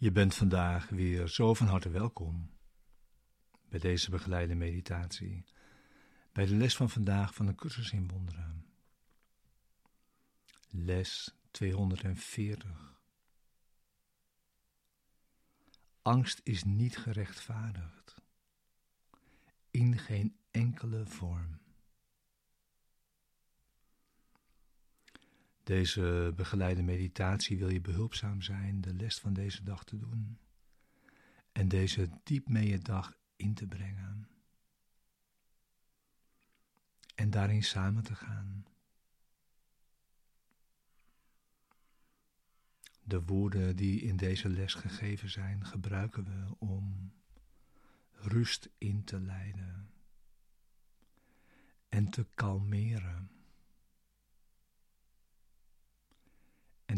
Je bent vandaag weer zo van harte welkom bij deze begeleide meditatie, bij de les van vandaag van de cursus in wonderen. Les 240. Angst is niet gerechtvaardigd, in geen enkele vorm. Deze begeleide meditatie wil je behulpzaam zijn de les van deze dag te doen en deze diep mee je dag in te brengen en daarin samen te gaan. De woorden die in deze les gegeven zijn, gebruiken we om rust in te leiden en te kalmeren.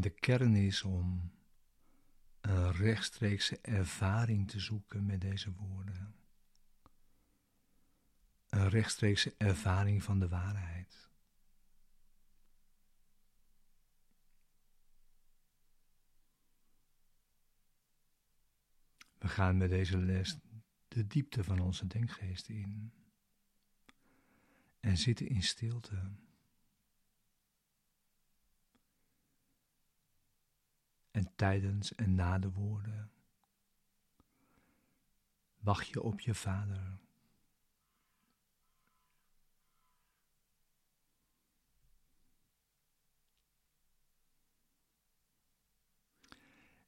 En de kern is om een rechtstreekse ervaring te zoeken met deze woorden. Een rechtstreekse ervaring van de waarheid. We gaan met deze les de diepte van onze denkgeest in en zitten in stilte. En tijdens en na de woorden wacht je op je Vader.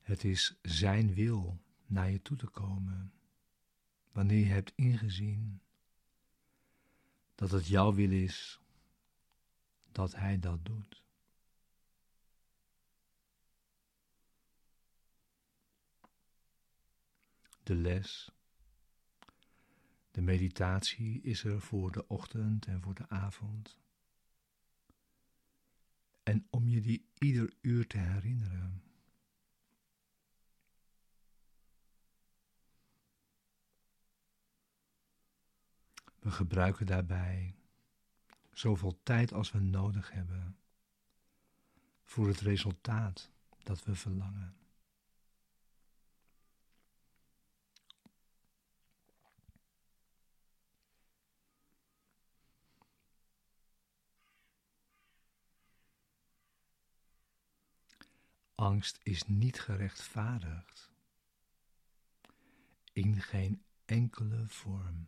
Het is Zijn wil naar je toe te komen, wanneer je hebt ingezien dat het jouw wil is dat Hij dat doet. De les, de meditatie is er voor de ochtend en voor de avond. En om je die ieder uur te herinneren. We gebruiken daarbij zoveel tijd als we nodig hebben voor het resultaat dat we verlangen. Angst is niet gerechtvaardigd in geen enkele vorm.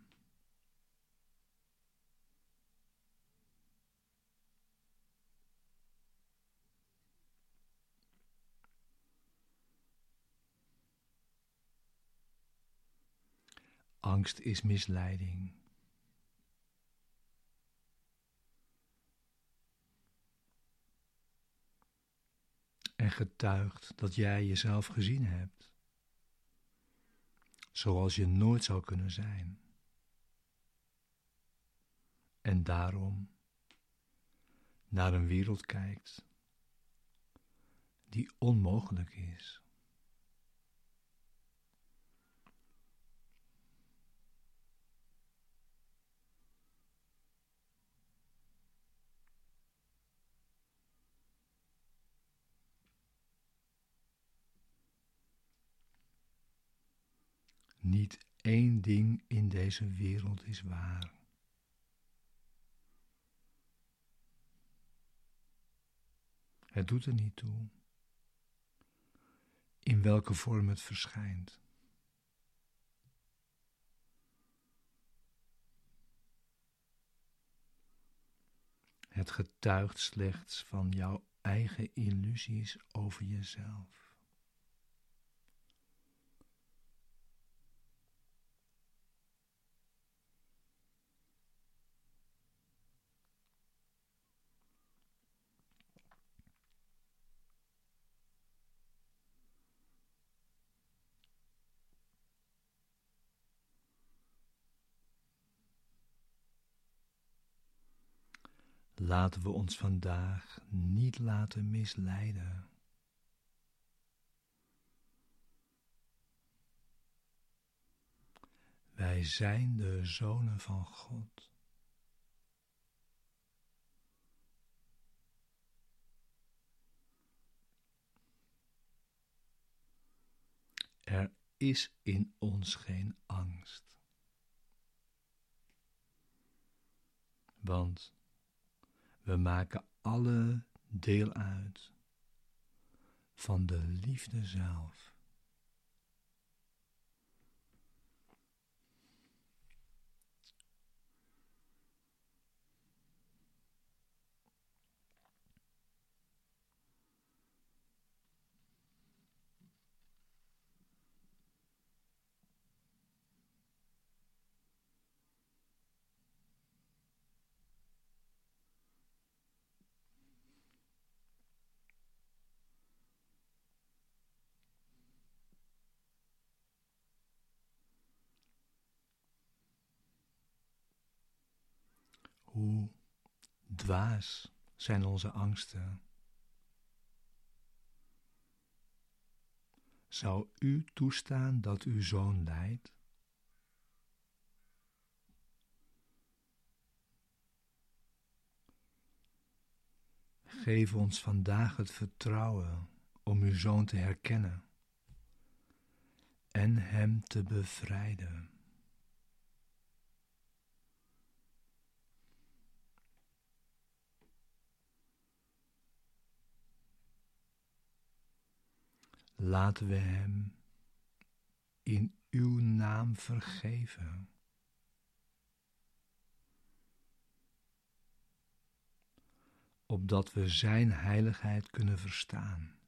Angst is misleiding. En getuigt dat jij jezelf gezien hebt, zoals je nooit zou kunnen zijn. En daarom naar een wereld kijkt die onmogelijk is. Niet één ding in deze wereld is waar. Het doet er niet toe in welke vorm het verschijnt. Het getuigt slechts van jouw eigen illusies over jezelf. Laten we ons vandaag niet laten misleiden. Wij zijn de zonen van God. is in ons geen angst. Want we maken alle deel uit van de liefde zelf. Hoe dwaas zijn onze angsten? Zou u toestaan dat uw zoon lijdt? Geef ons vandaag het vertrouwen om uw zoon te herkennen en hem te bevrijden. Laten we Hem in Uw naam vergeven. Opdat we Zijn heiligheid kunnen verstaan.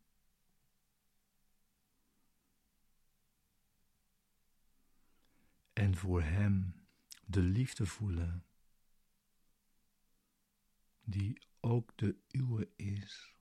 En voor Hem de liefde voelen, die ook de uwe is.